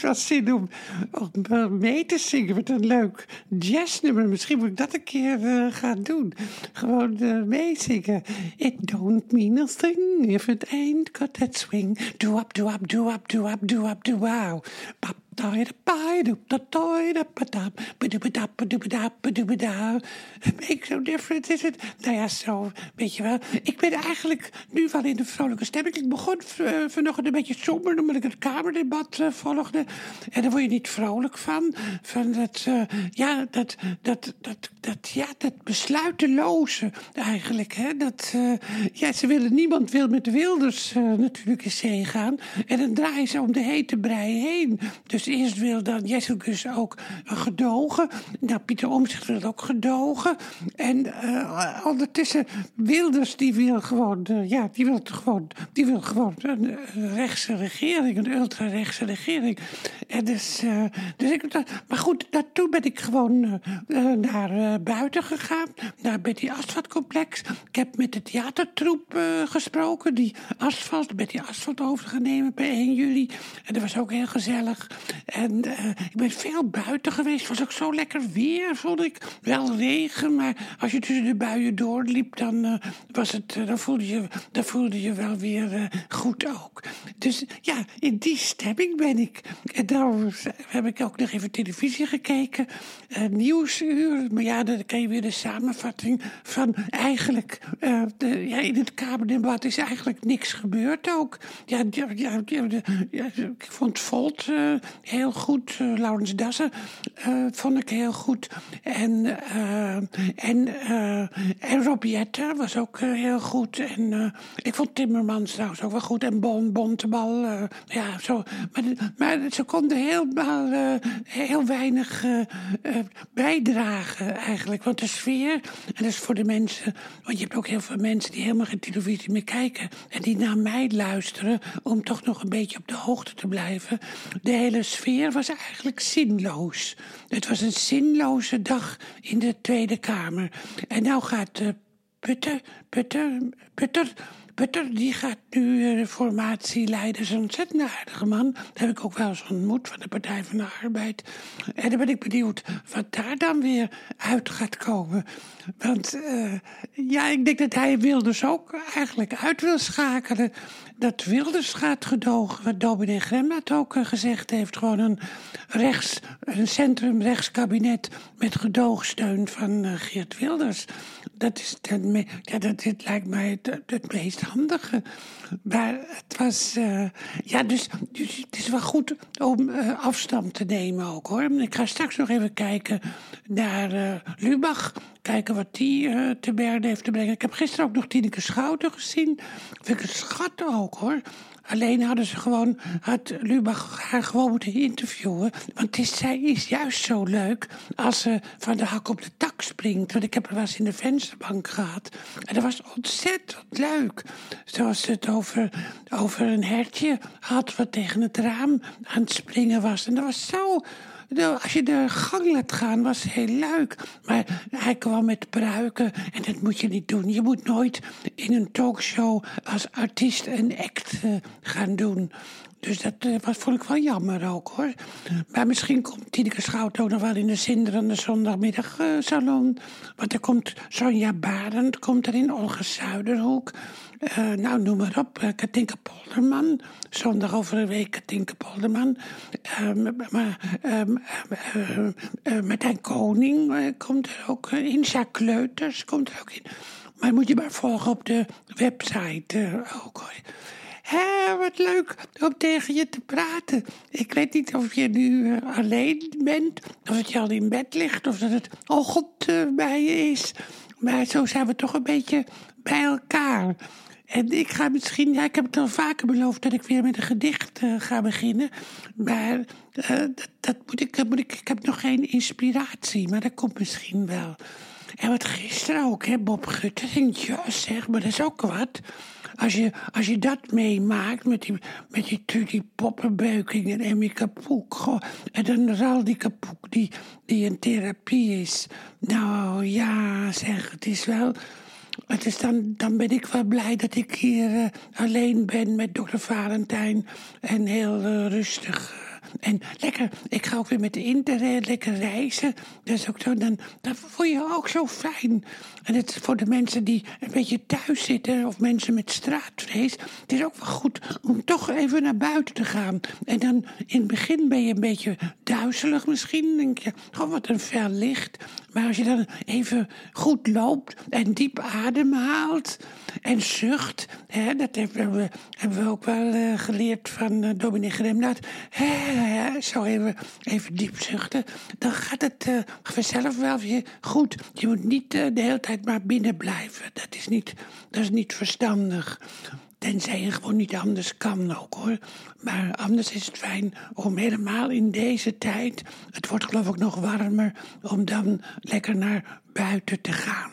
heeft zin om, mee te zingen met een leuk jazznummer. Misschien moet ik dat een keer uh, gaan doen. Gewoon uh, meezingen. It don't mean a thing if it ain't got that swing. Do up, do up, do up, do up, do up, do wow. Make so different is it? Nou ja, zo, weet je wel. Ik ben eigenlijk nu wel in de vrolijke stemming. Ik begon uh, vanochtend een beetje somber, omdat ik het kamerdebat uh, volgde. En daar word je niet vrolijk van. Van dat, uh, ja, dat, dat, dat, dat, ja, dat besluiteloze eigenlijk. Hè? Dat, ja, ze willen, niemand wil met de Wilders natuurlijk in zee gaan. En dan draaien ze om de hete brei heen. Dus eerst wil dan Jessicus ook gedogen. Nou, Pieter Omtzigt wil ook gedogen. En uh, ondertussen Wilders, die wil gewoon, uh, ja, die wil gewoon, die wil gewoon een rechtse regering, een ultra-rechtse regering. En dus, uh, dus ik, maar goed, daartoe ben ik gewoon naar buiten gegaan, naar Betty Asfaltcomplex. Ik heb met de theatertroep gesproken, die asfalt, Betty Asfalt over gaan nemen bij 1 juli. En dat was ook heel gezellig. En uh, ik ben veel buiten geweest. Was ook zo lekker weer, vond ik. Wel regen, maar als je tussen de buien doorliep, dan, uh, was het, uh, dan, voelde, je, dan voelde je wel weer goed ook. Dus ja, in die stemming ben ik. En heb ik ook nog even televisie gekeken. nieuwsuur. Maar ja, dan kan je weer de samenvatting van eigenlijk. De, ja, in het Kamerdebat is eigenlijk niks gebeurd ook. Ja, ja, ja, ik vond Volt heel goed. Uh, Laurens Dassen uh, vond ik heel goed. En, uh, en, en was ook heel goed. En ik vond Timmermans trouwens ook wel goed. En Bon, Bontebal. ja, zo. Maar, maar ze helemaal heel weinig bijdragen eigenlijk. Want de sfeer, en dat is voor de mensen... Want je hebt ook heel veel mensen die helemaal geen televisie meer kijken. En die naar mij luisteren om toch nog een beetje op de hoogte te blijven. De hele sfeer was eigenlijk zinloos. Het was een zinloze dag in de Tweede Kamer. En nou gaat uh, Putter, Putter, Putter Putter, die gaat nu de formatie leiden. Een ontzettend aardige man. Dat heb ik ook wel eens ontmoet van de Partij van de Arbeid. En dan ben ik benieuwd wat daar dan weer uit gaat komen. Want uh, ja, ik denk dat hij Wilders ook eigenlijk uit wil schakelen. Dat Wilders gaat gedogen, wat dominee Gremmet ook uh, gezegd heeft. Gewoon een rechts, een centrum-rechtskabinet met gedoogsteun van Geert Wilders. Dat, is, ja, dat dit lijkt mij het, meest handige. Maar het was. Uh, ja, dus, dus, het is wel goed om uh, afstand te nemen ook hoor. Ik ga straks nog even kijken naar uh, Lubach. Kijken wat die te berden heeft te brengen. Ik heb gisteren ook nog Tineke Schouten gezien. Vind ik een schat ook hoor. Alleen hadden ze gewoon, had Lubach haar gewoon moeten interviewen. Want is, zij is juist zo leuk als ze van de hak op de tak springt. Want ik heb wel eens in de vensterbank gehad. En dat was ontzettend leuk. Zoals het over, over een hertje had wat tegen het raam aan het springen was. En dat was zo als je de gang laat gaan, was het heel leuk. Maar hij kwam met pruiken en dat moet je niet doen. Je moet nooit in een talkshow als artiest een act uh, gaan doen. Dus dat was, vond ik wel jammer ook hoor. Maar misschien komt Tineke Schout ook nog wel in de zinderende zondagmiddagsalon. Want er komt Sonja Barend, komt er in Olga Zuiderhoek. Uh, nou, noem maar op. Uh, Katinka Polderman. Zondag over een week Katinka Polderman. Uh, maar uh, Martijn Koning komt er ook in. Jacques Kleuters komt er ook in. Maar moet je maar volgen op de website ook hoor. Hé, wat leuk om tegen je te praten. Ik weet niet of je nu alleen bent, of dat je al in bed ligt, of dat het ochtend bij je is. Maar zo zijn we toch een beetje bij elkaar. En ik ga misschien, ja, ik heb het al vaker beloofd dat ik weer met een gedicht uh, ga beginnen. Maar uh, dat, dat, moet ik, moet ik, ik heb nog geen inspiratie, maar dat komt misschien wel. En wat gisteren ook, hè, Bob Guttering, ja zeg, maar dat is ook wat. Als je, als je dat meemaakt met die, met die Poppenbeuking en Emmy Kapoek. En dan Ral die Kapoek die, die in therapie is. Nou ja, zeg, het is wel het is dan, dan ben ik wel blij dat ik hier uh, alleen ben met dokter Valentijn. En heel uh, rustig uh, En lekker, ik ga ook weer met de interrail lekker reizen. Dat is ook zo, dan, voel je je ook zo fijn. En het voor de mensen die een beetje thuis zitten... of mensen met straatvrees... het is ook wel goed om toch even naar buiten te gaan. En dan in het begin ben je een beetje duizelig misschien. denk je, oh wat een fel licht. Maar als je dan even goed loopt en diep ademhaalt en zucht... Hè, dat hebben we, hebben we ook wel uh, geleerd van uh, Dominique Gremlaat. Zo even, even diep zuchten. Dan gaat het uh, vanzelf wel weer goed. Je moet niet de hele tijd maar binnen blijven. Dat is niet, dat is niet verstandig. Tenzij je gewoon niet anders kan ook hoor. Maar anders is het fijn om helemaal in deze tijd, het wordt geloof ik nog warmer, om dan lekker naar buiten te gaan.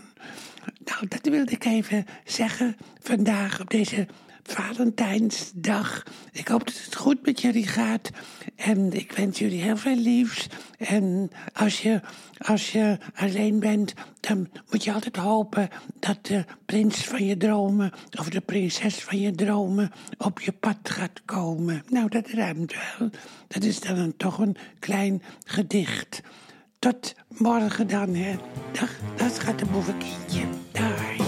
Nou, dat wilde ik even zeggen vandaag op deze Valentijnsdag. Ik hoop dat het goed met jullie gaat. En ik wens jullie heel veel liefs. En als je, als je alleen bent, dan moet je altijd hopen dat de prins van je dromen of de prinses van je dromen op je pad gaat komen. Nou, dat ruimt wel. Dat is dan toch een klein gedicht. Tot morgen dan, hè. Dag, dat gaat de boevenkindje. Daar.